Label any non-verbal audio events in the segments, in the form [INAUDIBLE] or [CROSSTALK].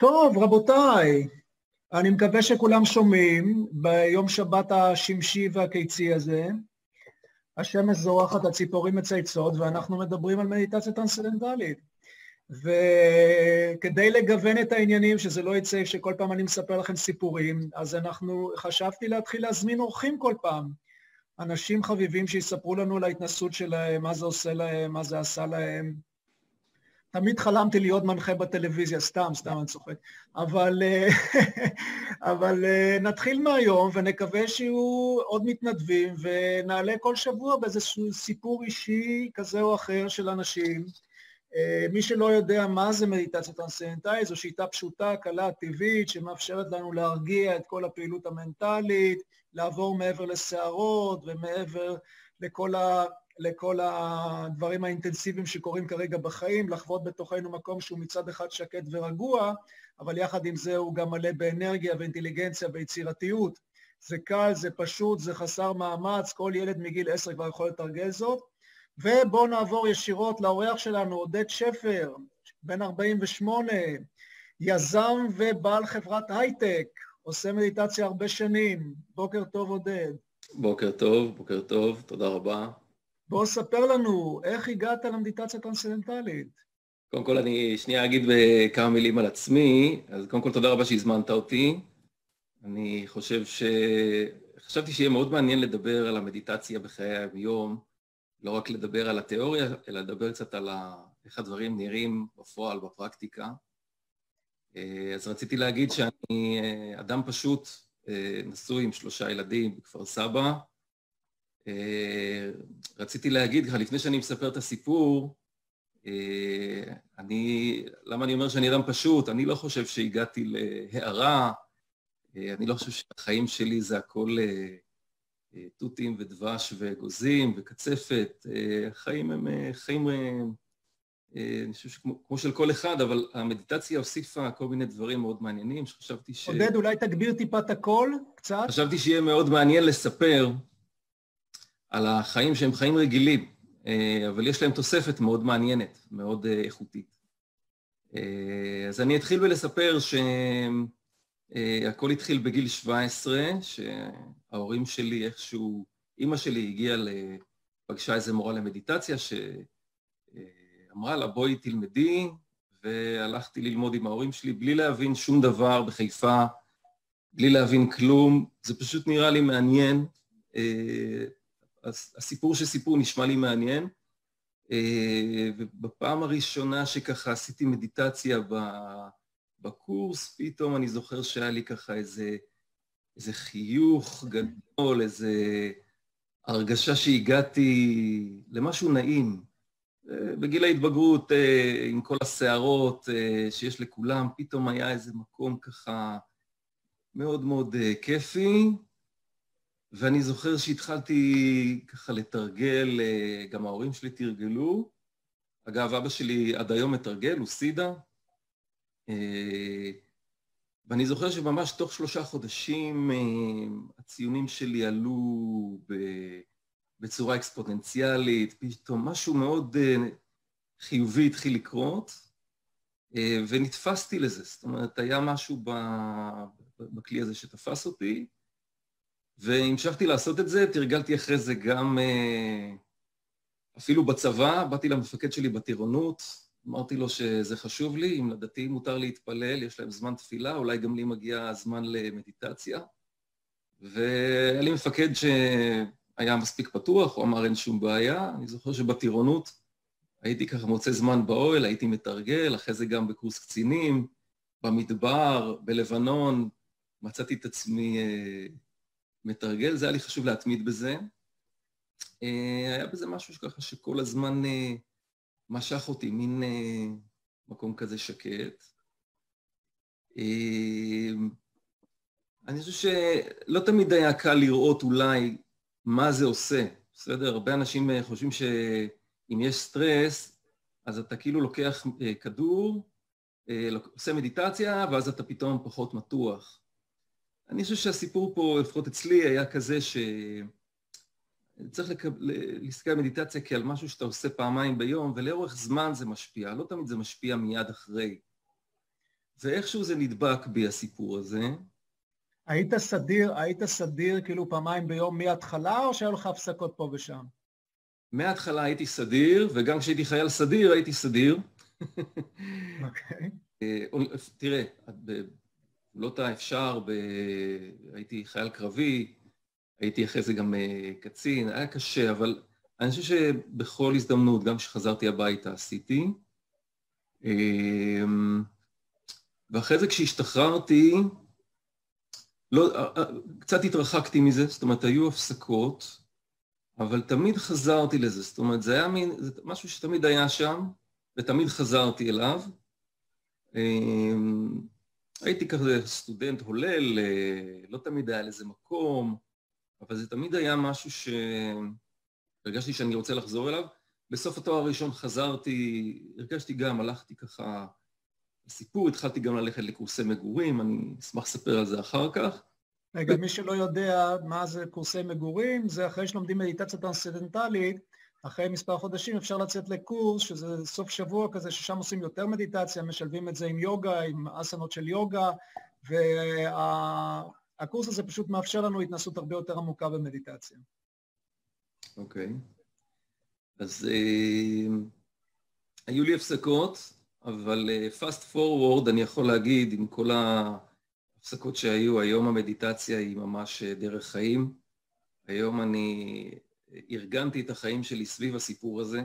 טוב, רבותיי, אני מקווה שכולם שומעים ביום שבת השמשי והקיצי הזה. השמש זורחת, הציפורים מצייצות, ואנחנו מדברים על מדיטציה טרנסצנדנטלית. וכדי לגוון את העניינים, שזה לא יצא שכל פעם אני מספר לכם סיפורים, אז אנחנו, חשבתי להתחיל להזמין אורחים כל פעם. אנשים חביבים שיספרו לנו על ההתנסות שלהם, מה זה עושה להם, מה זה עשה להם. תמיד חלמתי להיות מנחה בטלוויזיה, סתם, סתם אני צוחק. אבל, אה, [LAUGHS] אבל אה, נתחיל מהיום ונקווה שיהיו עוד מתנדבים ונעלה כל שבוע באיזשהו סיפור אישי כזה או אחר של אנשים. אה, מי שלא יודע מה זה מדיטציה טרנסצנדנטלית, זו שיטה פשוטה, קלה, טבעית, שמאפשרת לנו להרגיע את כל הפעילות המנטלית, לעבור מעבר לסערות ומעבר לכל ה... לכל הדברים האינטנסיביים שקורים כרגע בחיים, לחוות בתוכנו מקום שהוא מצד אחד שקט ורגוע, אבל יחד עם זה הוא גם מלא באנרגיה ואינטליגנציה ויצירתיות. זה קל, זה פשוט, זה חסר מאמץ, כל ילד מגיל עשר כבר יכול לתרגל זאת. ובואו נעבור ישירות לאורח שלנו, עודד שפר, בן 48, יזם ובעל חברת הייטק, עושה מדיטציה הרבה שנים. בוקר טוב, עודד. בוקר טוב, בוקר טוב, תודה רבה. בוא ספר לנו, איך הגעת למדיטציה טרנסצנדנטלית? קודם כל אני שנייה אגיד כמה מילים על עצמי, אז קודם כל תודה רבה שהזמנת אותי. אני חושב ש... חשבתי שיהיה מאוד מעניין לדבר על המדיטציה בחיי היום, לא רק לדבר על התיאוריה, אלא לדבר קצת על ה... איך הדברים נראים בפועל, בפרקטיקה. אז רציתי להגיד שאני אדם פשוט, נשוי עם שלושה ילדים בכפר סבא, אה, רציתי להגיד לך, לפני שאני מספר את הסיפור, אה, אני, למה אני אומר שאני אדם פשוט? אני לא חושב שהגעתי להערה, אה, אני לא חושב שהחיים שלי זה הכל תותים ודבש ואגוזים וקצפת. החיים הם חיים, אני חושב שכמו של כל אחד, אבל המדיטציה הוסיפה כל מיני דברים מאוד מעניינים שחשבתי ש... עודד, אולי תגביר טיפה את הקול קצת? חשבתי שיהיה מאוד מעניין לספר על החיים שהם חיים רגילים, אה, אבל יש להם תוספת מאוד מעניינת, מאוד אה, איכותית. אה, אז אני אתחיל בלספר שהכל התחיל בגיל 17, שההורים שלי איכשהו, אימא שלי הגיעה, פגשה איזה מורה למדיטציה שאמרה לה בואי תלמדי, והלכתי ללמוד עם ההורים שלי בלי להבין שום דבר בחיפה, בלי להבין כלום, זה פשוט נראה לי מעניין. הסיפור שסיפור נשמע לי מעניין, אה, ובפעם הראשונה שככה עשיתי מדיטציה בקורס, פתאום אני זוכר שהיה לי ככה איזה, איזה חיוך גדול, איזה הרגשה שהגעתי למשהו נעים. אה, בגיל ההתבגרות, אה, עם כל הסערות שיש לכולם, פתאום היה איזה מקום ככה מאוד מאוד כיפי, ואני זוכר שהתחלתי ככה לתרגל, אה, גם ההורים שלי תרגלו. אגב, אבא שלי עד היום מתרגל, הוא סידה. אה, ואני זוכר שממש תוך שלושה חודשים אה, הציונים שלי עלו בצורה אקספוננציאלית, פתאום משהו מאוד חיובי התחיל לקרות, ונתפסתי לזה. זאת אומרת, היה משהו בכלי הזה שתפס אותי. והמשכתי לעשות את זה, תרגלתי אחרי זה גם אה, אפילו בצבא, באתי למפקד שלי בטירונות, אמרתי לו שזה חשוב לי, אם לדתיים מותר להתפלל, יש להם זמן תפילה, אולי גם לי מגיע זמן למדיטציה. והיה לי מפקד שהיה מספיק פתוח, הוא אמר אין שום בעיה. אני זוכר שבטירונות הייתי ככה מוצא זמן באוהל, הייתי מתרגל, אחרי זה גם בקורס קצינים, במדבר, בלבנון, מצאתי את עצמי אה, מתרגל, זה היה לי חשוב להתמיד בזה. אה, היה בזה משהו שככה שכל הזמן אה, משך אותי, מין אה, מקום כזה שקט. אני חושב שלא תמיד היה קל לראות אולי מה זה עושה, בסדר? הרבה אנשים חושבים שאם יש סטרס, אז אתה כאילו לוקח כדור, עושה מדיטציה, ואז אתה פתאום פחות מתוח. אני חושב שהסיפור פה, לפחות אצלי, היה כזה ש... צריך לקב... להסתכל על מדיטציה כעל משהו שאתה עושה פעמיים ביום, ולאורך זמן זה משפיע, לא תמיד זה משפיע מיד אחרי. ואיכשהו זה נדבק בי, הסיפור הזה. היית סדיר, היית סדיר כאילו פעמיים ביום מההתחלה, או שהיו לך הפסקות פה ושם? מההתחלה הייתי סדיר, וגם כשהייתי חייל סדיר הייתי סדיר. אוקיי. אה, תראה, בפעולות האפשר, ב... הייתי חייל קרבי, הייתי אחרי זה גם אה, קצין, היה קשה, אבל אני חושב שבכל הזדמנות, גם כשחזרתי הביתה, עשיתי. אמ, ואחרי זה כשהשתחררתי, לא, אה, אה, קצת התרחקתי מזה, זאת אומרת, היו הפסקות, אבל תמיד חזרתי לזה, זאת אומרת, זה היה מין, זה משהו שתמיד היה שם, ותמיד חזרתי אליו. הייתי כזה סטודנט הולל, אה, לא תמיד היה לזה מקום, אבל זה תמיד היה משהו שהרגשתי שאני רוצה לחזור אליו. בסוף התואר הראשון חזרתי, הרגשתי גם, הלכתי ככה לסיפור, התחלתי גם ללכת לקורסי מגורים, אני אשמח לספר על זה אחר כך. רגע, מי שלא יודע מה זה קורסי מגורים, זה אחרי שלומדים מדיטציה טרנסצדנטלית, אחרי מספר חודשים אפשר לצאת לקורס, שזה סוף שבוע כזה, ששם עושים יותר מדיטציה, משלבים את זה עם יוגה, עם אסנות של יוגה, והקורס הזה פשוט מאפשר לנו התנסות הרבה יותר עמוקה במדיטציה. אוקיי. Okay. אז אה, היו לי הפסקות, אבל אה, fast forward אני יכול להגיד, עם כל ההפסקות שהיו, היום המדיטציה היא ממש אה, דרך חיים. היום אני ארגנתי את החיים שלי סביב הסיפור הזה.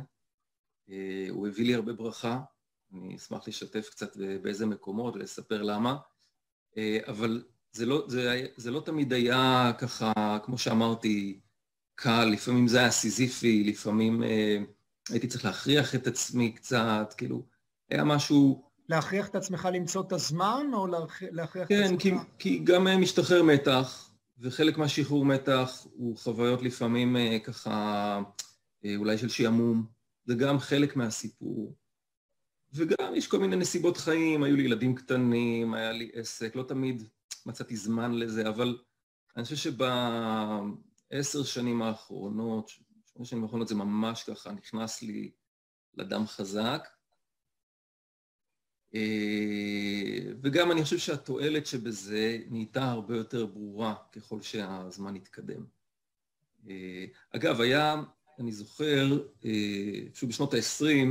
הוא הביא לי הרבה ברכה, אני אשמח לשתף קצת באיזה מקומות ולספר למה. אבל זה לא, זה, זה לא תמיד היה ככה, כמו שאמרתי, קל, לפעמים זה היה סיזיפי, לפעמים אה, הייתי צריך להכריח את עצמי קצת, כאילו, היה משהו... להכריח את עצמך למצוא את הזמן, או להכריח כן, את עצמך... כן, כי, כי גם אה, משתחרר מתח, וחלק מהשחרור מתח הוא חוויות לפעמים אה, ככה, אה, אולי של שעמום, זה גם חלק מהסיפור. וגם יש כל מיני נסיבות חיים, היו לי ילדים קטנים, היה לי עסק, לא תמיד מצאתי זמן לזה, אבל אני חושב שב... עשר שנים האחרונות, שמונה שנים האחרונות זה ממש ככה, נכנס לי לדם חזק. אה, וגם אני חושב שהתועלת שבזה נהייתה הרבה יותר ברורה ככל שהזמן התקדם. אה, אגב, היה, אני זוכר, פשוט אה, בשנות ה-20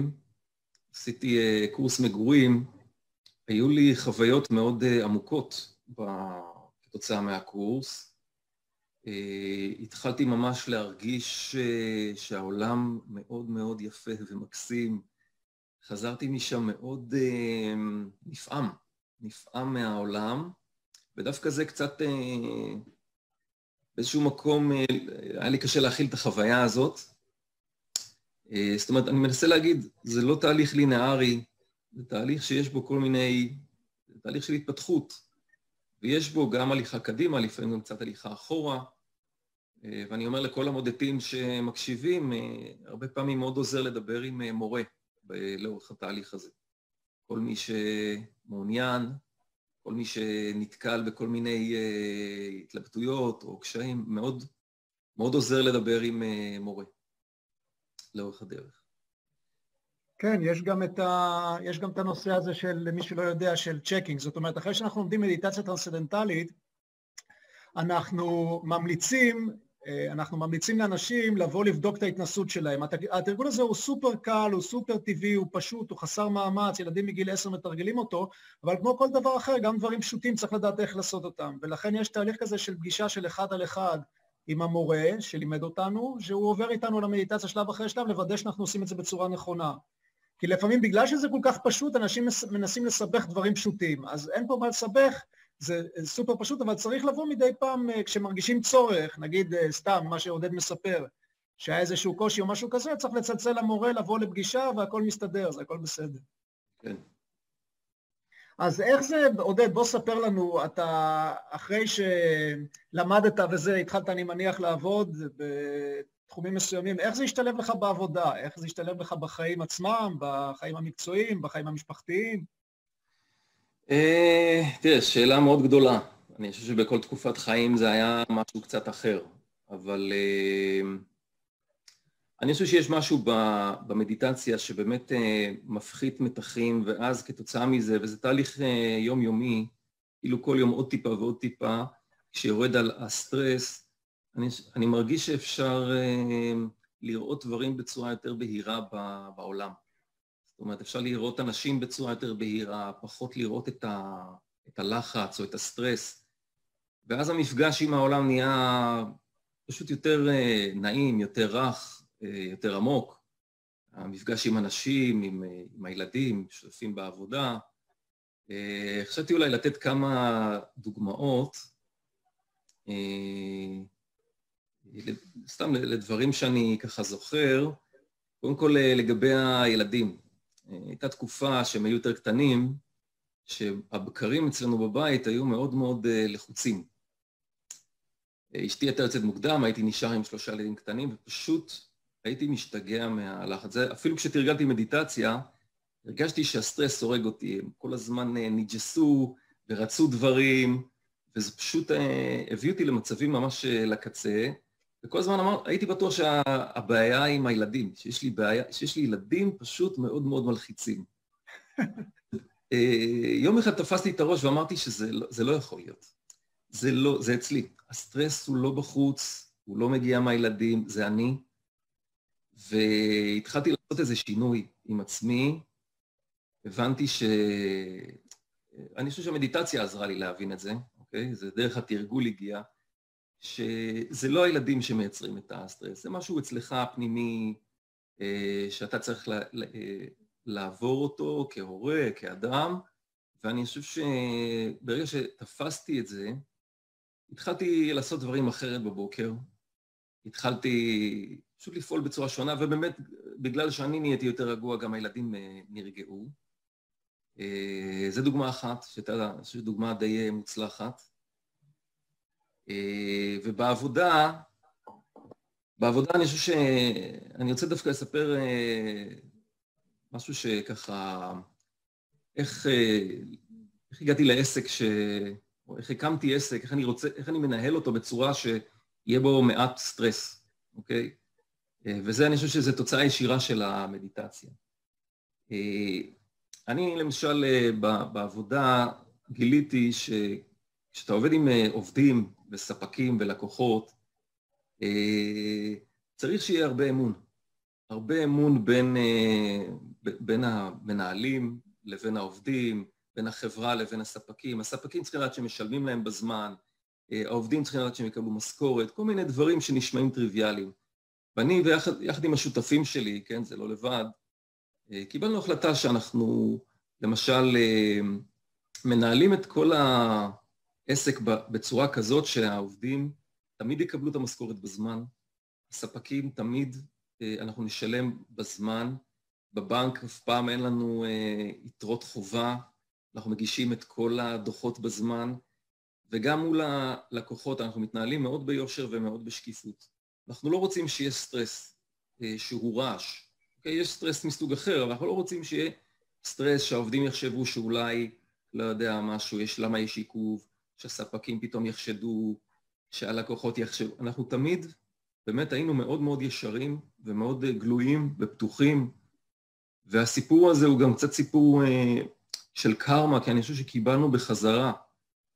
עשיתי קורס מגורים, היו לי חוויות מאוד עמוקות כתוצאה מהקורס. התחלתי ממש להרגיש שהעולם מאוד מאוד יפה ומקסים. חזרתי משם מאוד אה, נפעם, נפעם מהעולם, ודווקא זה קצת באיזשהו מקום היה לי קשה להכיל את החוויה הזאת. זאת אומרת, אני מנסה להגיד, זה לא תהליך לינארי, זה תהליך שיש בו כל מיני, זה תהליך של התפתחות, ויש בו גם הליכה קדימה, לפעמים גם קצת הליכה אחורה. אה, ואני אומר לכל המודדים שמקשיבים, אה, הרבה פעמים מאוד עוזר לדבר עם אה, מורה לאורך התהליך הזה. כל מי שמעוניין, כל מי שנתקל בכל מיני התלבטויות או קשיים, מאוד, מאוד עוזר לדבר עם מורה לאורך הדרך. כן, יש גם, את ה... יש גם את הנושא הזה של, למי שלא יודע, של checking. זאת אומרת, אחרי שאנחנו לומדים מדיטציה טרנסצנדנטלית, אנחנו ממליצים אנחנו ממליצים לאנשים לבוא לבדוק את ההתנסות שלהם. התרגול הזה הוא סופר קל, הוא סופר טבעי, הוא פשוט, הוא חסר מאמץ, ילדים מגיל עשר מתרגלים אותו, אבל כמו כל דבר אחר, גם דברים פשוטים צריך לדעת איך לעשות אותם. ולכן יש תהליך כזה של פגישה של אחד על אחד עם המורה שלימד אותנו, שהוא עובר איתנו למדיטציה שלב אחרי שלב, לוודא שאנחנו עושים את זה בצורה נכונה. כי לפעמים בגלל שזה כל כך פשוט, אנשים מנסים לסבך דברים פשוטים. אז אין פה מה לסבך, זה סופר פשוט, אבל צריך לבוא מדי פעם אה, כשמרגישים צורך, נגיד אה, סתם מה שעודד מספר, שהיה איזשהו קושי או משהו כזה, צריך לצלצל למורה, לבוא לפגישה והכל מסתדר, זה הכל בסדר. כן. אז איך זה, עודד, בוא ספר לנו, אתה אחרי שלמדת וזה, התחלת, אני מניח, לעבוד בתחומים מסוימים, איך זה השתלב לך בעבודה? איך זה השתלב לך בחיים עצמם, בחיים המקצועיים, בחיים המשפחתיים? אה, תראה, שאלה מאוד גדולה. אני חושב שבכל תקופת חיים זה היה משהו קצת אחר, אבל אה, אני חושב שיש משהו במדיטציה שבאמת מפחית מתחים, ואז כתוצאה מזה, וזה תהליך יומיומי, כאילו כל יום עוד טיפה ועוד טיפה, כשיורד על הסטרס, אני, אני מרגיש שאפשר לראות דברים בצורה יותר בהירה בעולם. זאת אומרת, אפשר לראות אנשים בצורה יותר בהירה, פחות לראות את, ה, את הלחץ או את הסטרס, ואז המפגש עם העולם נהיה פשוט יותר אה, נעים, יותר רך, אה, יותר עמוק. המפגש עם אנשים, עם, אה, עם הילדים, שותפים בעבודה. חשבתי אולי לתת כמה דוגמאות, סתם לדברים שאני ככה זוכר. קודם כל לגבי הילדים. הייתה תקופה שהם היו יותר קטנים, שהבקרים אצלנו בבית היו מאוד מאוד לחוצים. אשתי הייתה יוצאת מוקדם, הייתי נשאר עם שלושה ילדים קטנים, ופשוט הייתי משתגע מהלחץ. אפילו כשתרגלתי מדיטציה, הרגשתי שהסטרס הורג אותי, הם כל הזמן אה, נג'סו ורצו דברים, וזה פשוט אה, הביא אותי למצבים ממש אה, לקצה, וכל הזמן אמר, הייתי בטוח שהבעיה היא עם הילדים, שיש לי בעיה, שיש לי ילדים פשוט מאוד מאוד מלחיצים. [LAUGHS] יום אחד תפסתי את הראש ואמרתי שזה לא, לא יכול להיות. זה לא, זה אצלי. הסטרס הוא לא בחוץ, הוא לא מגיע מהילדים, זה אני. והתחלתי לעשות איזה שינוי עם עצמי, הבנתי ש... אני חושב שהמדיטציה עזרה לי להבין את זה, אוקיי? זה דרך התרגול הגיע, שזה לא הילדים שמייצרים את הסטרס, זה משהו אצלך פנימי אה, שאתה צריך אה, לעבור אותו כהורה, כאדם, ואני חושב שברגע שתפסתי את זה, התחלתי לעשות דברים אחרת בבוקר, התחלתי פשוט לפעול בצורה שונה, ובאמת, בגלל שאני נהייתי יותר רגוע, גם הילדים אה, נרגעו. זו דוגמה אחת, שהייתה דוגמה די מוצלחת. ובעבודה, בעבודה אני חושב ש... אני רוצה דווקא לספר משהו שככה... איך, איך הגעתי לעסק ש... או איך הקמתי עסק, איך אני רוצה, איך אני מנהל אותו בצורה שיהיה בו מעט סטרס, אוקיי? אה, וזה, אני חושב שזו תוצאה ישירה של המדיטציה. אה, אני למשל אה, בעבודה גיליתי שכשאתה עובד עם עובדים וספקים ולקוחות, צריך שיהיה הרבה אמון. הרבה אמון בין, בין המנהלים לבין העובדים, בין החברה לבין הספקים. הספקים צריכים לדעת שהם משלמים להם בזמן, אה, העובדים צריכים לדעת שהם יקבלו משכורת, כל מיני דברים שנשמעים טריוויאליים. ואני ויחד עם השותפים שלי, כן, זה לא לבד, אה, קיבלנו החלטה שאנחנו למשל אה, מנהלים את כל העסק בצורה כזאת שהעובדים תמיד יקבלו את המשכורת בזמן, הספקים תמיד אנחנו נשלם בזמן, בבנק אף פעם אין לנו יתרות חובה, אנחנו מגישים את כל הדוחות בזמן, וגם מול הלקוחות אנחנו מתנהלים מאוד ביושר ומאוד בשקיפות. אנחנו לא רוצים שיהיה סטרס אה, שהוא רעש. אוקיי? יש סטרס מסוג אחר, אבל אנחנו לא רוצים שיהיה סטרס שהעובדים יחשבו שאולי, לא יודע, משהו, יש, למה יש עיכוב, שהספקים פתאום יחשדו, שהלקוחות יחשבו. אנחנו תמיד, באמת היינו מאוד מאוד ישרים ומאוד גלויים ופתוחים, והסיפור הזה הוא גם קצת סיפור אה, של קרמה, כי אני חושב שקיבלנו בחזרה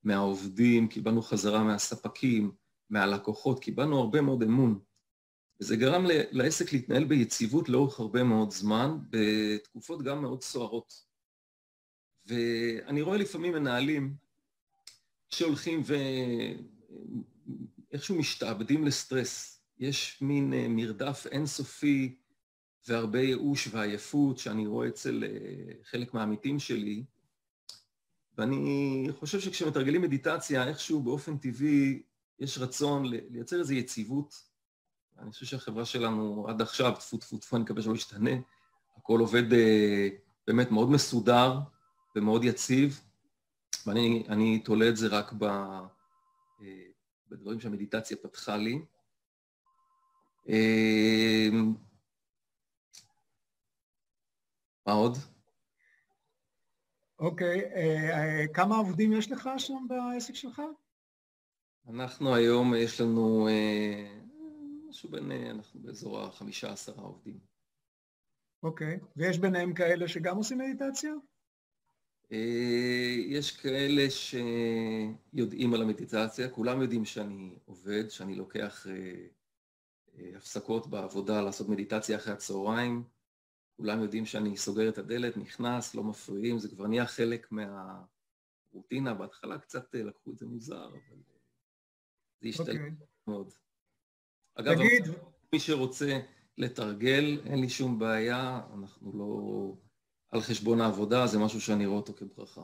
מהעובדים, קיבלנו חזרה מהספקים, מהלקוחות, קיבלנו הרבה מאוד אמון. וזה גרם לעסק להתנהל ביציבות לאורך הרבה מאוד זמן, בתקופות גם מאוד סוערות. ואני רואה לפעמים מנהלים שהולכים ואיכשהו משתעבדים לסטרס. יש מין אה, מרדף אינסופי והרבה ייאוש ועייפות שאני רואה אצל אה, חלק מהעמיתים שלי, ואני חושב שכשמתרגלים מדיטציה, איכשהו באופן טבעי יש רצון לייצר איזו יציבות. אני חושב שהחברה שלנו עד עכשיו, טפו טפו טפו, אני מקווה שלא ישתנה, הכל עובד אה, באמת מאוד מסודר ומאוד יציב, ואני תולה את זה רק ב, אה, בדברים שהמדיטציה פתחה לי. מה עוד? אוקיי, אה, אה, כמה עובדים יש לך שם בעסק שלך? אנחנו היום, יש לנו משהו בין, אנחנו באזור החמישה עשרה עובדים. אוקיי, okay. ויש ביניהם כאלה שגם עושים מדיטציה? אה, יש כאלה שיודעים על המדיטציה, כולם יודעים שאני עובד, שאני לוקח אה, אה, הפסקות בעבודה לעשות מדיטציה אחרי הצהריים, כולם יודעים שאני סוגר את הדלת, נכנס, לא מפריעים, זה כבר נהיה חלק מהרוטינה, בהתחלה קצת לקחו את זה מוזר, אבל זה השתלט okay. אוקיי. מאוד. אגב, תגיד... מי שרוצה לתרגל, אין לי שום בעיה, אנחנו לא... על חשבון העבודה, זה משהו שאני רואה אותו כברכה.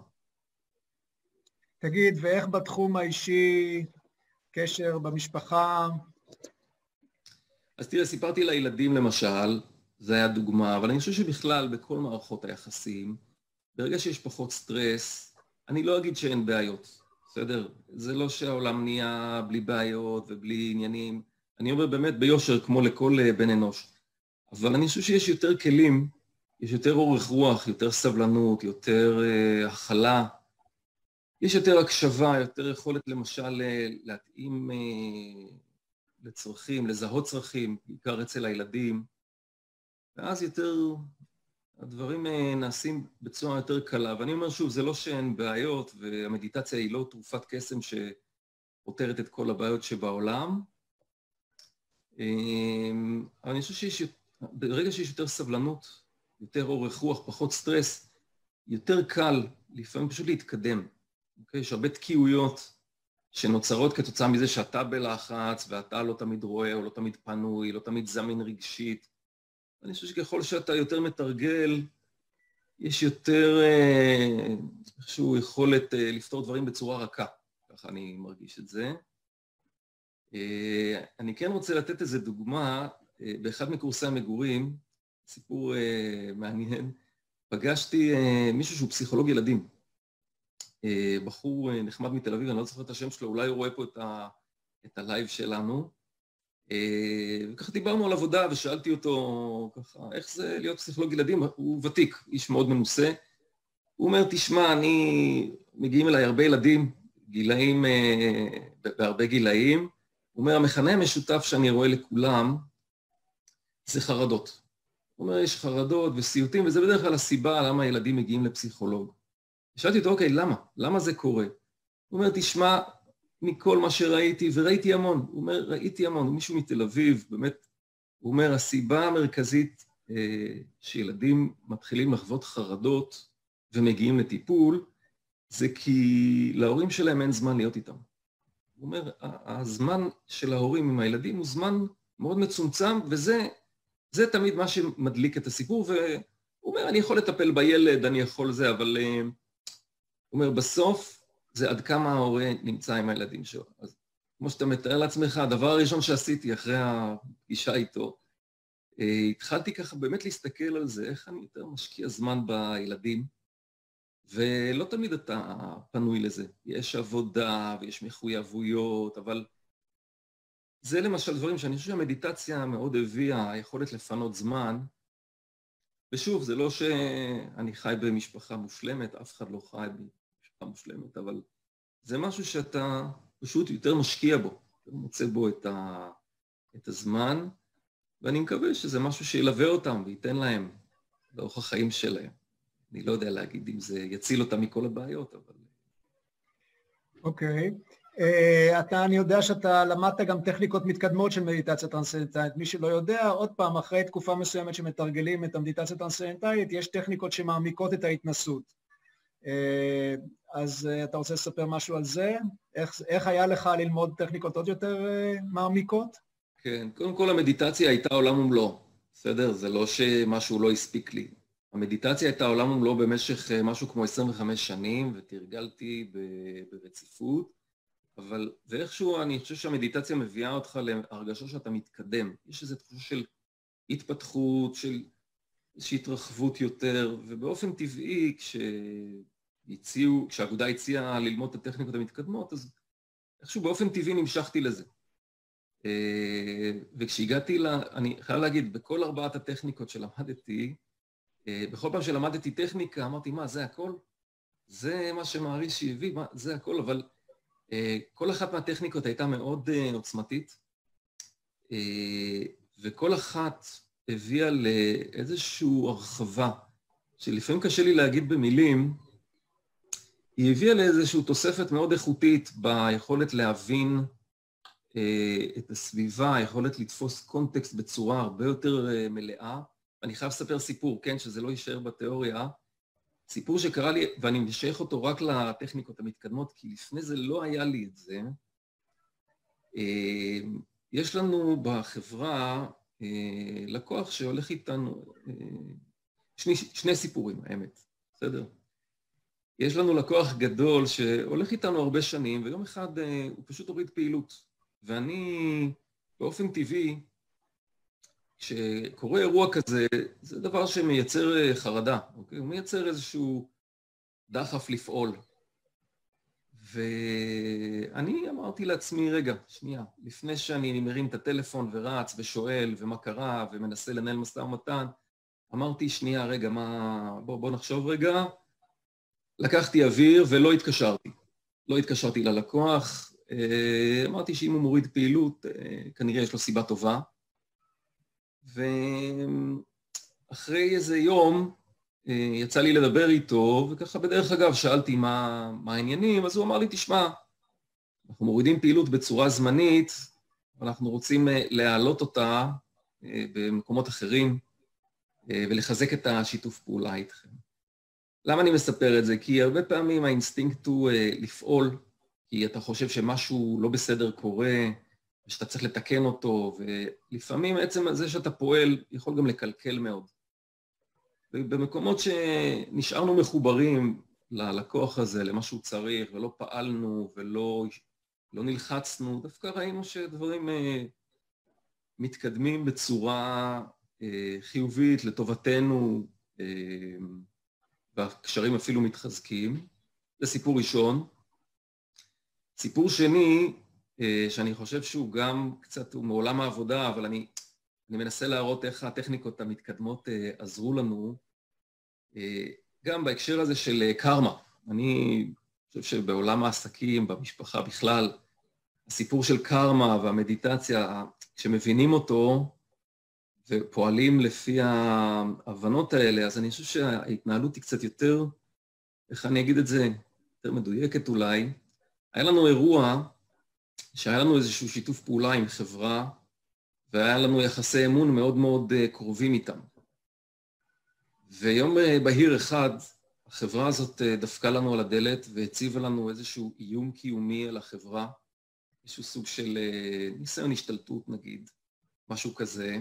תגיד, ואיך בתחום האישי, קשר במשפחה? אז תראה, סיפרתי לילדים למשל, זה היה דוגמה, אבל אני חושב שבכלל, בכל מערכות היחסים, ברגע שיש פחות סטרס, אני לא אגיד שאין בעיות, בסדר? זה לא שהעולם נהיה בלי בעיות ובלי עניינים. אני אומר באמת ביושר, כמו לכל אה, בן אנוש. אבל אני חושב שיש יותר כלים יש יותר אורך רוח, יותר סבלנות, יותר uh, הכלה, יש יותר הקשבה, יותר יכולת למשל אה, להתאים uh, לצרכים, לזהות צרכים, בעיקר אצל הילדים, ואז יותר, הדברים uh, נעשים בצורה יותר קלה. ואני אומר שוב, זה לא שאין בעיות, והמדיטציה היא לא תרופת קסם שפותרת את כל הבעיות שבעולם, אבל אני חושב שיש, ברגע שיש יותר סבלנות, יותר אורך רוח, פחות סטרס, יותר קל לפעמים פשוט להתקדם. אוקיי? יש הרבה תקיעויות שנוצרות כתוצאה מזה שאתה בלחץ ואתה לא תמיד רואה או לא תמיד פנוי, לא תמיד זמין רגשית. אני חושב שככל שאתה יותר מתרגל, יש יותר אה, איכשהו יכולת אה, לפתור דברים בצורה רכה, ככה אני מרגיש את זה. אה, אני כן רוצה לתת איזו דוגמה, באחד מקורסי המגורים, סיפור אה, מעניין. פגשתי אה, מישהו שהוא פסיכולוג ילדים. אה, בחור אה, נחמד מתל אביב, אני לא זוכר את השם שלו, אולי הוא רואה פה את, ה, את הלייב שלנו. Uh, וככה דיברנו על עבודה ושאלתי אותו ככה, איך זה להיות פסיכולוג ילדים? הוא ותיק, איש מאוד מנוסה. הוא אומר, תשמע, אני... מגיעים אליי הרבה ילדים, גילאים, אה, בהרבה גילאים. הוא אומר, המכנה המשותף שאני רואה לכולם זה חרדות. הוא אומר, יש חרדות וסיוטים, וזה בדרך כלל הסיבה למה ילדים מגיעים לפסיכולוג. שאלתי אותו, אוקיי, למה? למה זה קורה? הוא אומר, תשמע, מכל מה שראיתי, וראיתי המון, הוא אומר, ראיתי המון, מישהו מתל אביב, באמת, הוא אומר, הסיבה המרכזית אה, שילדים מתחילים לחוות חרדות ומגיעים לטיפול, זה כי להורים שלהם אין זמן להיות איתם. הוא אומר, הזמן של ההורים עם הילדים הוא זמן מאוד מצומצם, וזה זה תמיד מה שמדליק את הסיפור, והוא אומר, אני יכול לטפל בילד, אני יכול זה, אבל אה, הוא אומר, בסוף זה עד כמה ההורה נמצא עם הילדים שלו. אז כמו שאתה מתאר לעצמך, הדבר הראשון שעשיתי אחרי הפגישה איתו, אה, התחלתי ככה באמת להסתכל על זה, איך אני יותר משקיע זמן בילדים, ולא תמיד אתה פנוי לזה. יש עבודה ויש מחויבויות, אבל זה למשל דברים שאני חושב שהמדיטציה מאוד הביאה, היכולת לפנות זמן. ושוב, זה לא שאני חי במשפחה מושלמת, אף אחד לא חי במשפחה מושלמת, אבל זה משהו שאתה פשוט יותר משקיע בו, אתה מוצא בו את, ה, את הזמן, ואני מקווה שזה משהו שילווה אותם וייתן להם לאורך החיים שלהם. אני לא יודע להגיד אם זה יציל אותם מכל הבעיות, אבל... אוקיי. Okay. אה, אתה, אני יודע שאתה למדת גם טכניקות מתקדמות של מדיטציה טרנסצנדנטלית. מי שלא יודע, עוד פעם, אחרי תקופה מסוימת שמתרגלים את המדיטציה טרנסצנדנטלית, יש טכניקות שמעמיקות את ההתנסות. אה, אז אה, אתה רוצה לספר משהו על זה? איך, איך היה לך ללמוד טכניקות עוד יותר מעמיקות? כן, קודם כל המדיטציה הייתה עולם ומלואו, בסדר? זה לא שמשהו לא הספיק לי. המדיטציה הייתה עולם ומלואו במשך משהו כמו 25 שנים, ותרגלתי ברציפות. אבל זה איכשהו, אני חושב שהמדיטציה מביאה אותך להרגשה שאתה מתקדם. יש איזו תחושה של התפתחות, של איזושהי התרחבות יותר, ובאופן טבעי, כשהציעו, כשהאגודה הציעה ללמוד את הטכניקות המתקדמות, אז איכשהו באופן טבעי נמשכתי לזה. אה, וכשהגעתי ל... אני חייב להגיד, בכל ארבעת הטכניקות שלמדתי, אה, בכל פעם שלמדתי טכניקה, אמרתי, מה, זה הכל? זה מה שמערישי הביא, מה, זה הכל, אבל כל אחת מהטכניקות הייתה מאוד אה, עוצמתית. וכל אחת הביאה לאיזושהי הרחבה, שלפעמים קשה לי להגיד במילים, היא הביאה לאיזושהי תוספת מאוד איכותית ביכולת להבין את הסביבה, היכולת לתפוס קונטקסט בצורה הרבה יותר מלאה. אני חייב לספר סיפור, כן, שזה לא יישאר בתיאוריה. סיפור שקרה לי, ואני משייך אותו רק לטכניקות המתקדמות, כי לפני זה לא היה לי את זה. יש לנו בחברה לקוח שהולך איתנו, שני, שני סיפורים, האמת, בסדר? יש לנו לקוח גדול שהולך איתנו הרבה שנים, ויום אחד הוא פשוט הוריד פעילות. ואני, באופן טבעי, כשקורה אירוע כזה, זה דבר שמייצר חרדה, אוקיי? הוא מייצר איזשהו דחף לפעול. ואני אמרתי לעצמי, רגע, שנייה, לפני שאני מרים את הטלפון ורץ ושואל ומה קרה ומנסה לנהל משא ומתן, אמרתי, שנייה, רגע, מה... בוא, בוא נחשוב רגע. לקחתי אוויר ולא התקשרתי. לא התקשרתי ללקוח, אה, אמרתי שאם הוא מוריד פעילות, אה, כנראה יש לו סיבה טובה. ואחרי איזה יום אה, יצא לי לדבר איתו, וככה בדרך אגב שאלתי מה, מה העניינים, אז הוא אמר לי, תשמע, אנחנו מורידים פעילות בצורה זמנית, ואנחנו רוצים להעלות אותה במקומות אחרים ולחזק את השיתוף פעולה איתכם. למה אני מספר את זה? כי הרבה פעמים האינסטינקט הוא לפעול כי אתה חושב שמשהו לא בסדר קורה, ושאתה צריך לתקן אותו, ולפעמים עצם זה שאתה פועל יכול גם לקלקל מאוד. ובמקומות שנשארנו מחוברים ללקוח הזה, למה שהוא צריך, ולא פעלנו ולא לא נלחצנו, דווקא ראינו שדברים אה, מתקדמים בצורה אה, חיובית לטובתנו, אה, והקשרים אפילו מתחזקים. זה סיפור ראשון. סיפור שני, שאני חושב שהוא גם קצת, הוא מעולם העבודה, אבל אני, אני מנסה להראות איך הטכניקות המתקדמות אה, עזרו לנו, אה, גם בהקשר הזה של קרמה. אני חושב שבעולם העסקים, במשפחה בכלל, הסיפור של קרמה והמדיטציה, כשמבינים אותו ופועלים לפי ההבנות האלה, אז אני חושב שההתנהלות היא קצת יותר, איך אני אגיד את זה, יותר מדויקת אולי, היה לנו אירוע שהיה לנו איזשהו שיתוף פעולה עם חברה, והיה לנו יחסי אמון מאוד מאוד אה, קרובים איתם. ויום אה, בהיר אחד, החברה הזאת אה, דפקה לנו על הדלת והציבה לנו איזשהו איום קיומי על החברה, איזשהו סוג של ניסיון השתלטות נגיד, משהו כזה,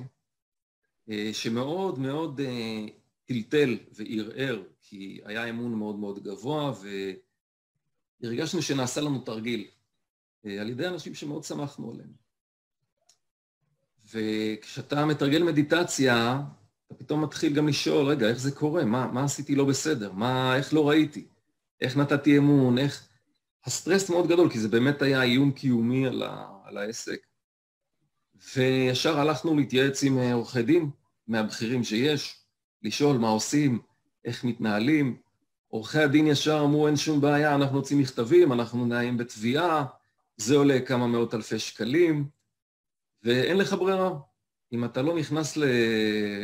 שמאוד מאוד טלטל וערער, כי היה אמון מאוד מאוד גבוה, ו... הרגשנו שנעשה לנו תרגיל על ידי אנשים שמאוד שמחנו עליהם. וכשאתה מתרגל מדיטציה, אתה פתאום מתחיל גם לשאול, רגע, איך זה קורה? מה, מה עשיתי לא בסדר? מה, איך לא ראיתי? איך נתתי אמון? איך... הסטרס מאוד גדול, כי זה באמת היה איום קיומי על, ה, על העסק. וישר הלכנו להתייעץ עם אה, עורכי דין מהבכירים שיש, לשאול מה עושים, איך מתנהלים, עורכי הדין ישר אמרו, אין שום בעיה, אנחנו נוציא מכתבים, אנחנו נעים בתביעה, זה עולה כמה מאות אלפי שקלים, ואין לך ברירה. אם אתה לא נכנס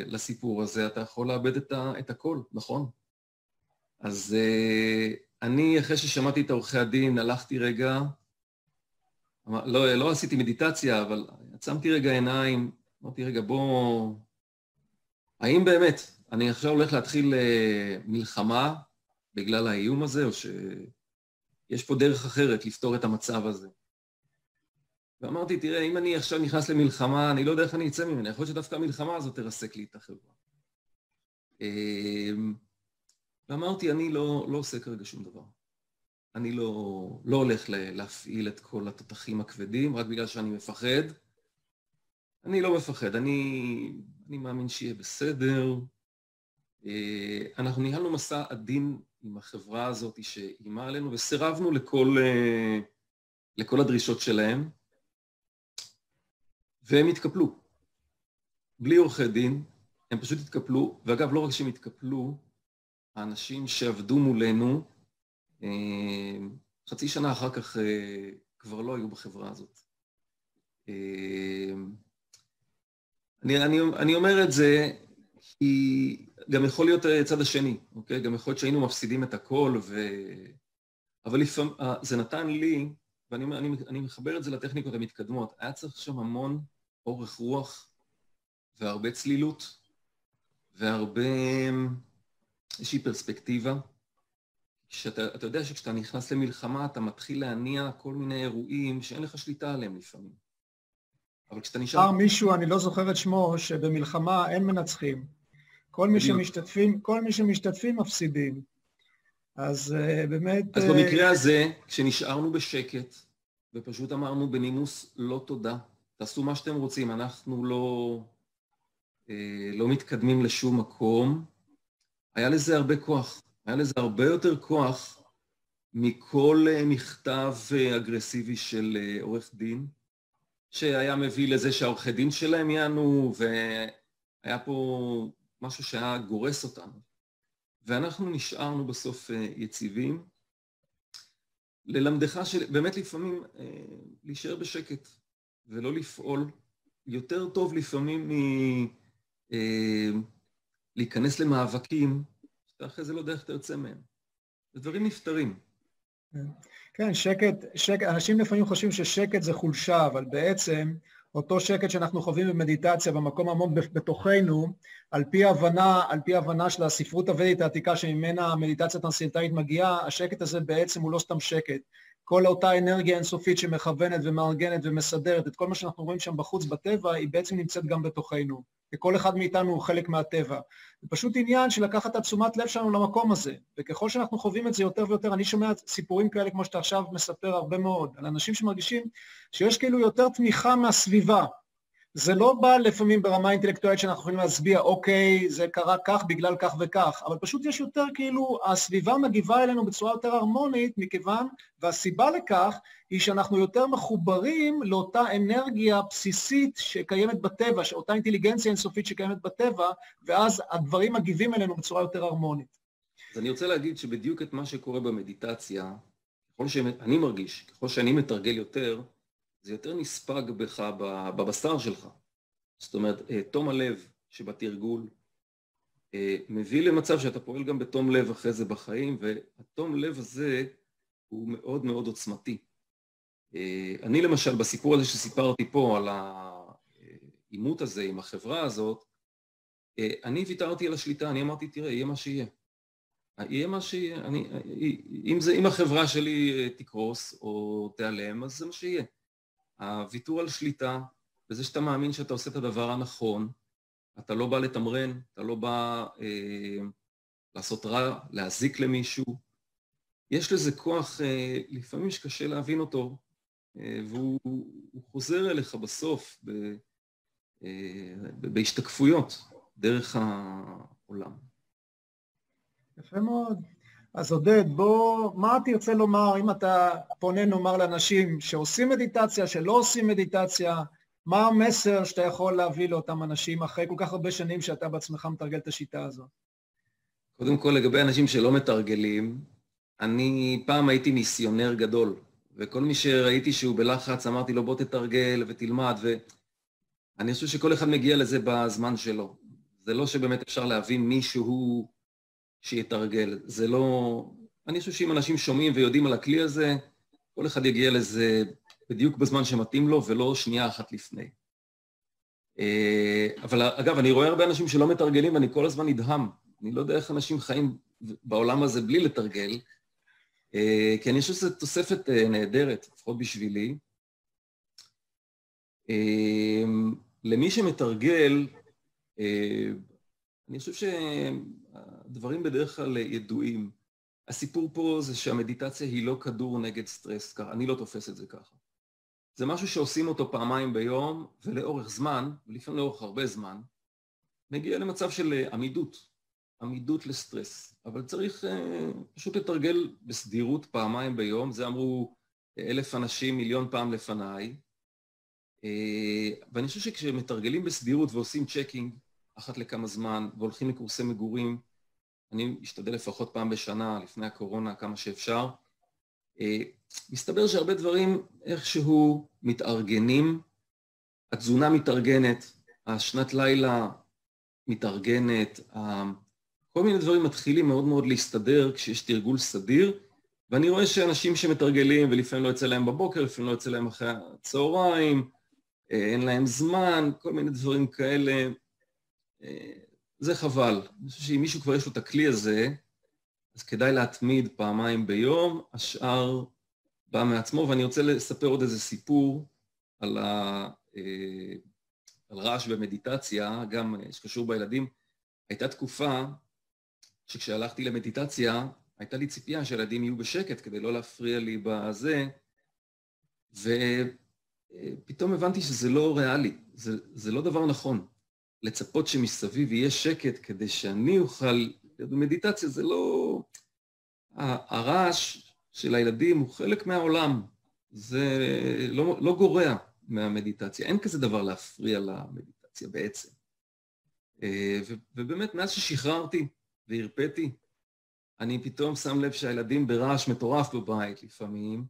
לסיפור הזה, אתה יכול לאבד את, ה, את הכל, נכון? אז uh, אני, אחרי ששמעתי את עורכי הדין, הלכתי רגע, לא, לא עשיתי מדיטציה, אבל עצמתי רגע עיניים, אמרתי, רגע, בוא... האם באמת אני עכשיו הולך להתחיל uh, מלחמה בגלל האיום הזה, או שיש פה דרך אחרת לפתור את המצב הזה. ואמרתי, תראה, אם אני עכשיו נכנס למלחמה, אני לא יודע איך אני אצא ממנה, יכול להיות שדווקא המלחמה הזאת תרסק לי את החברה. אמ, ואמרתי, אני לא, לא עושה כרגע שום דבר. אני לא, לא הולך להפעיל את כל התותחים הכבדים רק בגלל שאני מפחד. אני לא מפחד, אני, אני מאמין שיהיה בסדר. אה, אנחנו ניהלנו מסע עדין עם החברה הזאת שאיימה עלינו, וסירבנו לכל, אה, לכל הדרישות שלהם, והם התקפלו. בלי עורכי דין, הם פשוט התקפלו, ואגב, לא רק שהם התקפלו, האנשים שעבדו מולנו, אה, חצי שנה אחר כך כבר לא היו בחברה הזאת. אני, אני, אני אומר את זה כי גם יכול להיות צד השני, אוקיי? גם יכול להיות שהיינו מפסידים את הכל, ו... אבל לפעמים, אה, זה נתן לי, ואני אני, אני מחבר את זה לטכניקות המתקדמות, היה צריך שם המון אורך רוח והרבה צלילות והרבה איזושהי פרספקטיבה. שאתה יודע שכשאתה נכנס למלחמה אתה מתחיל להניע כל מיני אירועים שאין לך שליטה עליהם לפעמים. אבל כשאתה נשאר... אמר מישהו, אני לא זוכר את שמו, שבמלחמה אין מנצחים. כל מי שמשתתפים, כל מי שמשתתפים מפסידים. אז uh, באמת... אז uh... במקרה הזה, כשנשארנו בשקט, ופשוט אמרנו בנימוס לא תודה, תעשו מה שאתם רוצים, אנחנו לא, uh, לא מתקדמים לשום מקום, היה לזה הרבה כוח. היה לזה הרבה יותר כוח מכל מכתב אגרסיבי של עורך דין, שהיה מביא לזה שהעורכי דין שלהם יענו, והיה פה משהו שהיה גורס אותנו. ואנחנו נשארנו בסוף אה, יציבים. ללמדך שבאמת לפעמים אה, להישאר בשקט ולא לפעול, יותר טוב לפעמים מלהיכנס אה, למאבקים, שאתה אחרי זה לא יודע איך אתה יוצא מהם. דברים נפתרים. כן, כן שקט, שקט, אנשים לפעמים חושבים ששקט זה חולשה, אבל בעצם אותו שקט שאנחנו חווים במדיטציה במקום עמוק בתוכנו, על פי הבנה, על פי הבנה של הספרות הוודית העתיקה שממנה המדיטציה הטרנסצנדנטלית מגיעה, השקט הזה בעצם הוא לא סתם שקט. כל אותה אנרגיה אינסופית שמכוונת ומארגנת ומסדרת את כל מה שאנחנו רואים שם בחוץ בטבע, היא בעצם נמצאת גם בתוכנו. וכל אחד מאיתנו הוא חלק מהטבע. זה פשוט עניין של לקחת את תשומת לב שלנו למקום הזה, וככל שאנחנו חווים את זה יותר ויותר, אני שומע סיפורים כאלה כמו שאתה עכשיו מספר הרבה מאוד, על אנשים שמרגישים שיש כאילו יותר תמיכה מהסביבה, זה לא בא לפעמים ברמה אינטלקטואלית שאנחנו יכולים להצביע, אוקיי, זה קרה כך בגלל כך וכך, אבל פשוט יש יותר כאילו, הסביבה מגיבה אלינו בצורה יותר הרמונית, מכיוון, והסיבה לכך היא שאנחנו יותר מחוברים לאותה אנרגיה בסיסית שקיימת בטבע, אותה אינטליגנציה אינסופית שקיימת בטבע, ואז הדברים מגיבים אלינו בצורה יותר הרמונית. אז אני רוצה להגיד שבדיוק את מה שקורה במדיטציה, ככל שאני מרגיש, ככל שאני מתרגל יותר, זה יותר נספג בך, בבשר שלך. זאת אומרת, אה, תום הלב שבתרגול אה, מביא למצב שאתה פועל גם בתום לב אחרי זה בחיים, והתום לב הזה הוא מאוד מאוד עוצמתי. אה, אני למשל, בסיפור הזה שסיפרתי פה על העימות הזה עם החברה הזאת, אני ויתרתי על השליטה, אני אמרתי, תראה, יהיה מה שיהיה. יהיה מה שיהיה. אני, אם, זה, אם החברה שלי תקרוס או תיעלם, אז זה מה שיהיה. הוויתור על שליטה, וזה שאתה מאמין שאתה עושה את הדבר הנכון, אתה לא בא לתמרן, אתה לא בא אה, לעשות רע, להזיק למישהו. יש לזה כוח, אה, לפעמים שקשה להבין אותו, אה, והוא חוזר אליך בסוף ב, אה, בהשתקפויות דרך העולם. יפה מאוד. אז עודד, בוא, מה תרצה לומר אם אתה פונה נאמר לאנשים שעושים מדיטציה, שלא עושים מדיטציה, מה המסר שאתה יכול להביא לאותם אנשים אחרי כל כך הרבה שנים שאתה בעצמך מתרגל את השיטה הזאת? קודם כל, לגבי אנשים שלא מתרגלים, אני פעם הייתי מיסיונר גדול, וכל מי שראיתי שהוא בלחץ, אמרתי לו בוא תתרגל ותלמד, ואני חושב שכל אחד מגיע לזה בזמן שלו. זה לא שבאמת אפשר להבין מישהו שיתרגל. זה לא... אני חושב שאם אנשים שומעים ויודעים על הכלי הזה, כל אחד יגיע לזה בדיוק בזמן שמתאים לו ולא שנייה אחת לפני. אה, אבל אגב, אני רואה הרבה אנשים שלא מתרגלים ואני כל הזמן נדהם. אני לא יודע איך אנשים חיים בעולם הזה בלי לתרגל, אה, כי אני חושב שזו תוספת אה, נהדרת, לפחות בשבילי. למי שמתרגל, אני חושב שהדברים בדרך כלל ידועים. הסיפור פה זה שהמדיטציה היא לא כדור נגד סטרס, אני לא תופס את זה ככה. זה משהו שעושים אותו פעמיים ביום, ולאורך זמן, ולפעמים לאורך הרבה זמן, מגיע למצב של עמידות, עמידות לסטרס. אבל צריך uh, פשוט לתרגל בסדירות פעמיים ביום, זה אמרו אלף אנשים מיליון פעם לפניי, אה, ואני חושב שכשמתרגלים בסדירות ועושים checking, אחת לכמה זמן, והולכים לקורסי מגורים. אני משתדל לפחות פעם בשנה, לפני הקורונה, כמה שאפשר. אה, מסתבר שהרבה דברים איכשהו מתארגנים, התזונה מתארגנת, השנת לילה מתארגנת, כל מיני דברים מתחילים מאוד מאוד להסתדר כשיש תרגול סדיר, ואני רואה שאנשים שמתרגלים ולפעמים לא יוצא להם בבוקר, לפעמים לא יוצא להם אחרי הצהריים, אה, אין להם זמן, כל מיני דברים כאלה, אה, זה חבל. אני חושב שאם מישהו כבר יש לו את הכלי הזה, אז כדאי להתמיד פעמיים ביום, השאר בא מעצמו, ואני רוצה לספר עוד איזה סיפור על, ה, אה, על רעש במדיטציה, גם שקשור בילדים. הייתה תקופה שכשהלכתי למדיטציה, הייתה לי ציפייה שהילדים יהיו בשקט כדי לא להפריע לי בזה, ופתאום הבנתי שזה לא ריאלי, זה, זה לא דבר נכון. לצפות שמסביב יהיה שקט כדי שאני אוכל להיות במדיטציה, זה לא... הרעש של הילדים הוא חלק מהעולם, זה לא, לא גורע מהמדיטציה, אין כזה דבר להפריע למדיטציה בעצם. אה, ובאמת, מאז ששחררתי והרפאתי, אני פתאום שם לב שהילדים ברעש מטורף בבית לפעמים,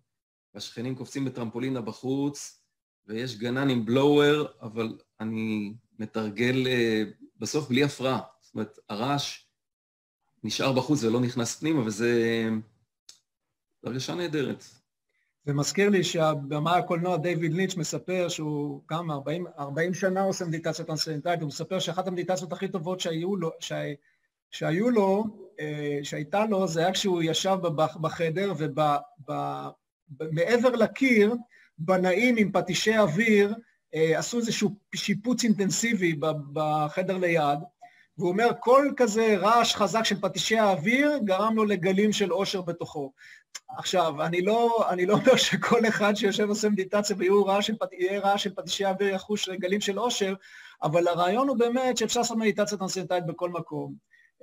והשכנים קופצים בטרמפולינה בחוץ, ויש גנן עם בלואוור, אבל אני מתרגל אה, בסוף בלי הפרעה. זאת אומרת, הרעש נשאר בחוץ ולא נכנס פנימה, וזה הרגשה נהדרת. זה מזכיר לי שהבמה הקולנוע דיוויד לינץ' מספר שהוא גם 40, 40 שנה עושה מדיטציה טרנסצנדנטלית, הוא מספר שאחת המדיטציות הכי טובות שהיו לו, שה, שהיו לו, אה, שהייתה לו, זה היה כשהוא ישב בחדר ומעבר לקיר, בנאים עם פטישי אוויר, אה, עשו איזשהו שיפוץ אינטנסיבי בחדר ליד, והוא אומר, כל כזה רעש חזק של פטישי האוויר גרם לו לגלים של אושר בתוכו. עכשיו, אני לא, אני לא אומר שכל אחד שיושב ועושה מדיטציה ויהיה רעש של, רעש של פטישי האוויר יחוש גלים של אושר, אבל הרעיון הוא באמת שאפשר לעשות מדיטציה טרנסצנדנטלית בכל מקום.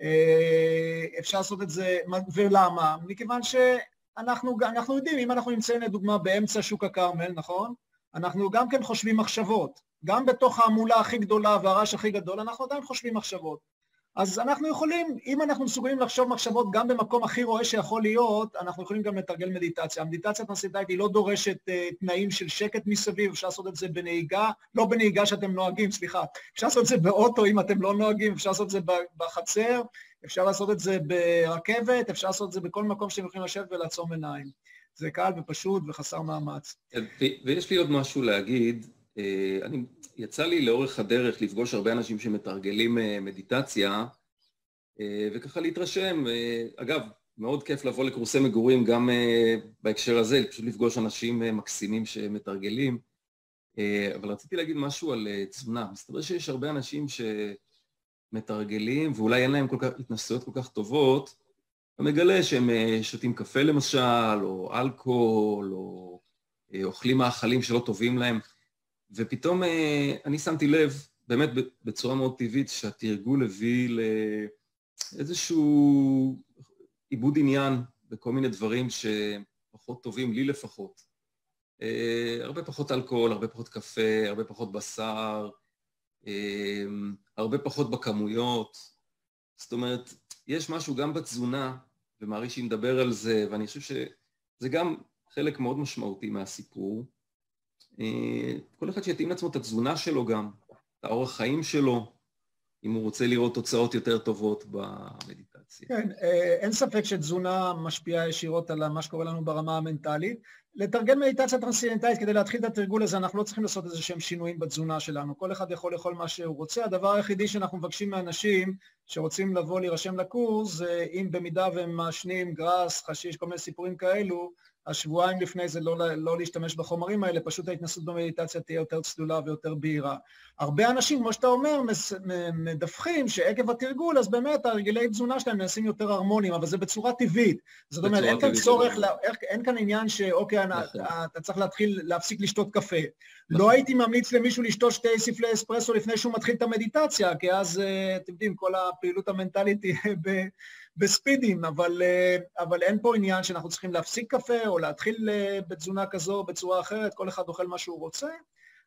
אה, אפשר לעשות את זה, ולמה? מכיוון שאנחנו אנחנו יודעים, אם אנחנו נמצאים לדוגמה באמצע שוק הכרמל, נכון? אנחנו גם כן חושבים מחשבות. גם בתוך ההמולה הכי גדולה והרעש הכי גדול, אנחנו עדיין חושבים מחשבות. אז אנחנו יכולים, אם אנחנו מסוגלים לחשוב מחשבות גם במקום הכי רואה שיכול להיות, אנחנו יכולים גם לתרגל מדיטציה. המדיטציה הטרנסטנטלית היא לא דורשת uh, תנאים של שקט מסביב, אפשר לעשות את זה בנהיגה, לא בנהיגה שאתם נוהגים, סליחה, אפשר לעשות את זה באוטו אם אתם לא נוהגים, אפשר לעשות את זה בחצר, אפשר לעשות את זה ברכבת, אפשר לעשות את זה בכל מקום שאתם יכולים לשבת ולעצום עיניים. זה קל ופשוט וחסר מאמץ. ויש לי עוד משהו להגיד. אה, אני, יצא לי לאורך הדרך לפגוש הרבה אנשים שמתרגלים אה, מדיטציה, אה, וככה להתרשם. אגב, מאוד כיף לבוא לקורסי מגורים גם בהקשר הזה, פשוט לפגוש אנשים מקסימים שמתרגלים. אבל רציתי להגיד משהו על תזונה. מסתבר שיש הרבה אנשים שמתרגלים, ואולי אין להם כל כך, התנסויות כל כך טובות, אתה מגלה שהם שותים קפה למשל, או אלכוהול, או אוכלים מאכלים שלא טובים להם. ופתאום אה, אני שמתי לב, באמת בצורה מאוד טבעית, שהתרגול הביא לאיזשהו עיבוד עניין בכל מיני דברים שפחות טובים, לי לפחות. אה, הרבה פחות אלכוהול, הרבה פחות קפה, הרבה פחות בשר, אה, הרבה פחות בכמויות. זאת אומרת, יש משהו גם בתזונה, ומערישי מדבר על זה, ואני חושב שזה גם חלק מאוד משמעותי מהסיפור. אה, כל אחד שיתאים לעצמו את התזונה שלו גם, את האורח חיים שלו, אם הוא רוצה לראות תוצאות יותר טובות במדיטציה. כן, אה, אין ספק שתזונה משפיעה ישירות על מה שקורה לנו ברמה המנטלית. לתרגל מדיטציה טרנסצנדנטלית, כדי להתחיל את התרגול הזה, אנחנו לא צריכים לעשות איזה שהם שינויים בתזונה שלנו. כל אחד יכול לאכול מה שהוא רוצה. הדבר היחידי שאנחנו מבקשים מאנשים שרוצים לבוא להירשם לקורס, זה אם במידה והם מעשנים גראס, חשיש, כל מיני סיפורים כאלו, השבועיים לפני זה לא, לא להשתמש בחומרים האלה, פשוט ההתנסות במדיטציה תהיה יותר צלולה ויותר בהירה. הרבה אנשים, כמו שאתה אומר, מדווחים שעקב התרגול, אז באמת הרגלי תזונה שלהם נעשים יותר הרמוניים, אבל זה בצורה טבעית. זאת אומרת, אין כאן צורך, לה, אין כאן עניין שאוקיי, נכון. אתה צריך להתחיל, להפסיק לשתות קפה. נכון. לא הייתי ממליץ למישהו לשתות שתי ספלי אספרסו לפני שהוא מתחיל את המדיטציה, כי אז, אה, אתם יודעים, כל הפעילות המנטלית תהיה ב... בספידים, אבל, אה, אבל אין פה עניין שאנחנו צריכים להפסיק קפה או להתחיל אה, בתזונה כזו או בצורה אחרת, כל אחד אוכל מה שהוא רוצה,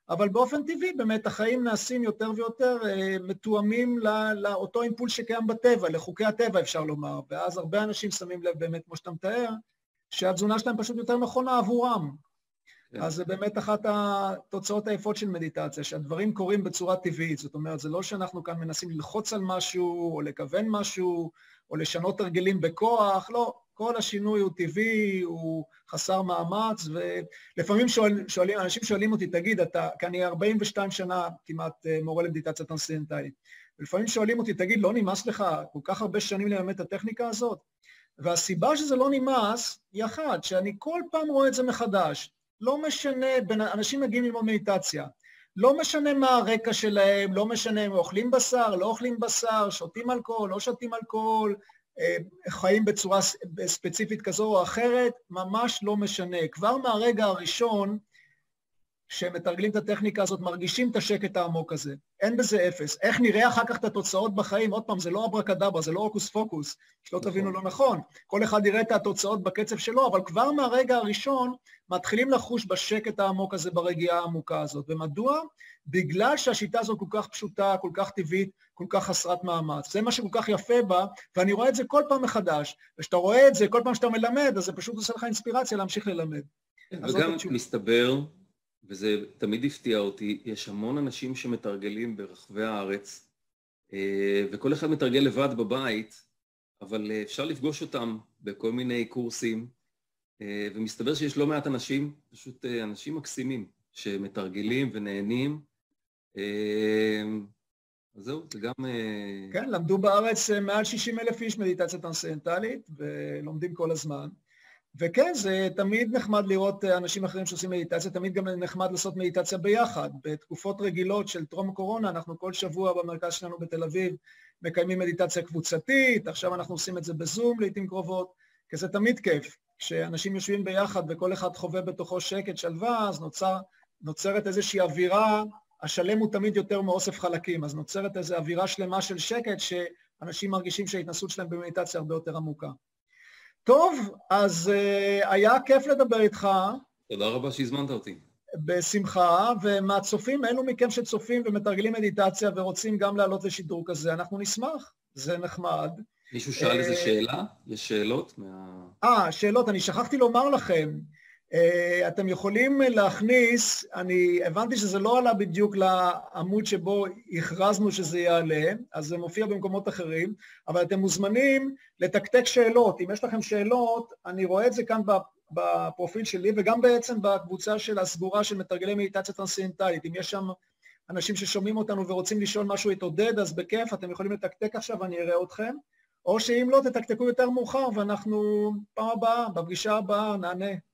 אבל באופן טבעי באמת החיים נעשים יותר ויותר אה, מתואמים לאותו אימפולס שקיים בטבע, לחוקי הטבע אפשר לומר, ואז הרבה אנשים שמים לב באמת, כמו שאתה מתאר, שהתזונה שלהם פשוט יותר נכונה עבורם. כן. אז זה באמת אחת התוצאות היפות של מדיטציה, שהדברים קורים בצורה טבעית. זאת אומרת, זה לא שאנחנו כאן מנסים ללחוץ על משהו, או לכוון משהו, או לשנות הרגלים בכוח, לא. כל השינוי הוא טבעי, הוא חסר מאמץ, ולפעמים שואל, שואלים, אנשים שואלים אותי, תגיד, אתה, כי אני 42 שנה כמעט אה, מורה למדיטציה טרנסצנדנטלית, ולפעמים שואלים אותי, תגיד, לא נמאס לך כל כך הרבה שנים ללמד את הטכניקה הזאת? והסיבה שזה לא נמאס היא אחת, שאני כל פעם רואה את זה מחדש. לא משנה, אנשים מגיעים ללמוד מדיטציה, לא משנה מה הרקע שלהם, לא משנה אם אוכלים בשר, לא אוכלים בשר, שותים אלכוהול, לא שותים אלכוהול, אה, חיים בצורה ספציפית כזו או אחרת, ממש לא משנה. כבר מהרגע הראשון שהם מתרגלים את הטכניקה הזאת, מרגישים את השקט העמוק הזה. אין בזה אפס. איך נראה אחר כך את התוצאות בחיים? עוד פעם, זה לא אברקדברה, זה לא הוקוס פוקוס, שלא נכון. תבינו לא נכון. כל אחד יראה את התוצאות בקצב שלו, אבל כבר מהרגע הראשון מתחילים לחוש בשקט העמוק הזה, ברגיעה העמוקה הזאת. ומדוע? בגלל שהשיטה הזאת כל כך פשוטה, כל כך טבעית, כל כך חסרת מאמץ. זה מה שכל כך יפה בה, ואני רואה את זה כל פעם מחדש. וכשאתה רואה את זה כל פעם שאתה מלמד, אז זה פשוט עושה לך אינספירציה להמשיך ללמד. וגם מסתבר וזה תמיד הפתיע אותי, יש המון אנשים שמתרגלים ברחבי הארץ, אה, וכל אחד מתרגל לבד בבית, אבל אה, אפשר לפגוש אותם בכל מיני קורסים, אה, ומסתבר שיש לא מעט אנשים, פשוט אנשים מקסימים, שמתרגלים ונהנים. אז זהו, זה גם... כן, למדו בארץ מעל 60 אלף איש מדיטציה טרנסצנטלית, ולומדים כל הזמן. וכן, זה תמיד נחמד לראות אה, אנשים אחרים שעושים מדיטציה, תמיד גם נחמד לעשות מדיטציה ביחד. בתקופות רגילות של טרום קורונה, אנחנו כל שבוע במרכז שלנו בתל אביב מקיימים מדיטציה קבוצתית, עכשיו אנחנו עושים את זה בזום לעיתים קרובות, כי זה תמיד כיף. כשאנשים יושבים ביחד וכל אחד חווה בתוכו שקט, שלווה, אז נוצר, נוצרת איזושהי אווירה, השלם הוא תמיד יותר מאוסף חלקים, אז נוצרת איזו אווירה שלמה של שקט, שאנשים מרגישים שההתנסות שלהם במדיטציה הרבה יותר עמוקה. טוב, אז uh, היה כיף לדבר איתך. תודה רבה שהזמנת אותי. בשמחה, ומהצופים, אלו מכם שצופים ומתרגלים מדיטציה ורוצים גם לעלות לשידור כזה, אנחנו נשמח, זה נחמד. מישהו שאל איזה אה, שאלה? יש שאלות? אה, שאלות, אני שכחתי לומר לכם, אתם יכולים להכניס, אני הבנתי שזה לא עלה בדיוק לעמוד שבו הכרזנו שזה יעלה, אז זה מופיע במקומות אחרים, אבל אתם מוזמנים לתקתק שאלות. אם יש לכם שאלות, אני רואה את זה כאן בפרופיל שלי, וגם בעצם בקבוצה של הסגורה של מתרגלי מדיטציה טרנסצנטלית. אם יש שם אנשים ששומעים אותנו ורוצים לשאול משהו את עודד, אז בכיף, אתם יכולים לתקתק עכשיו ואני אראה אתכם. או שאם לא, תתקתקו יותר מאוחר, ואנחנו פעם הבאה, בפגישה הבאה, נענה.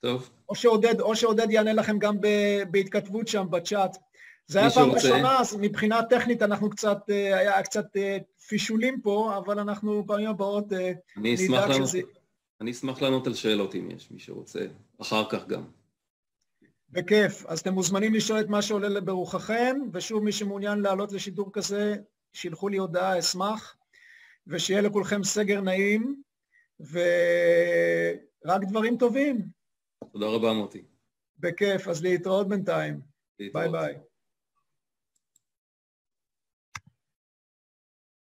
טוב. או שעודד, או שעודד יענה לכם גם בהתכתבות שם בצ'אט. זה היה פעם ראשונה, אז מבחינה טכנית אנחנו קצת, אה, היה קצת אה, פישולים פה, אבל אנחנו פעמים הבאות אה, נדאג שזה... אני אשמח לענות על שאלות אם יש מי שרוצה, אחר כך גם. בכיף. אז אתם מוזמנים לשאול את מה שעולה ברוחכם, ושוב, מי שמעוניין לעלות לשידור כזה, שילחו לי הודעה, אשמח, ושיהיה לכולכם סגר נעים, ורק דברים טובים. תודה רבה, מוטי. בכיף, אז להתראות בינתיים. להתראות. ביי ביי.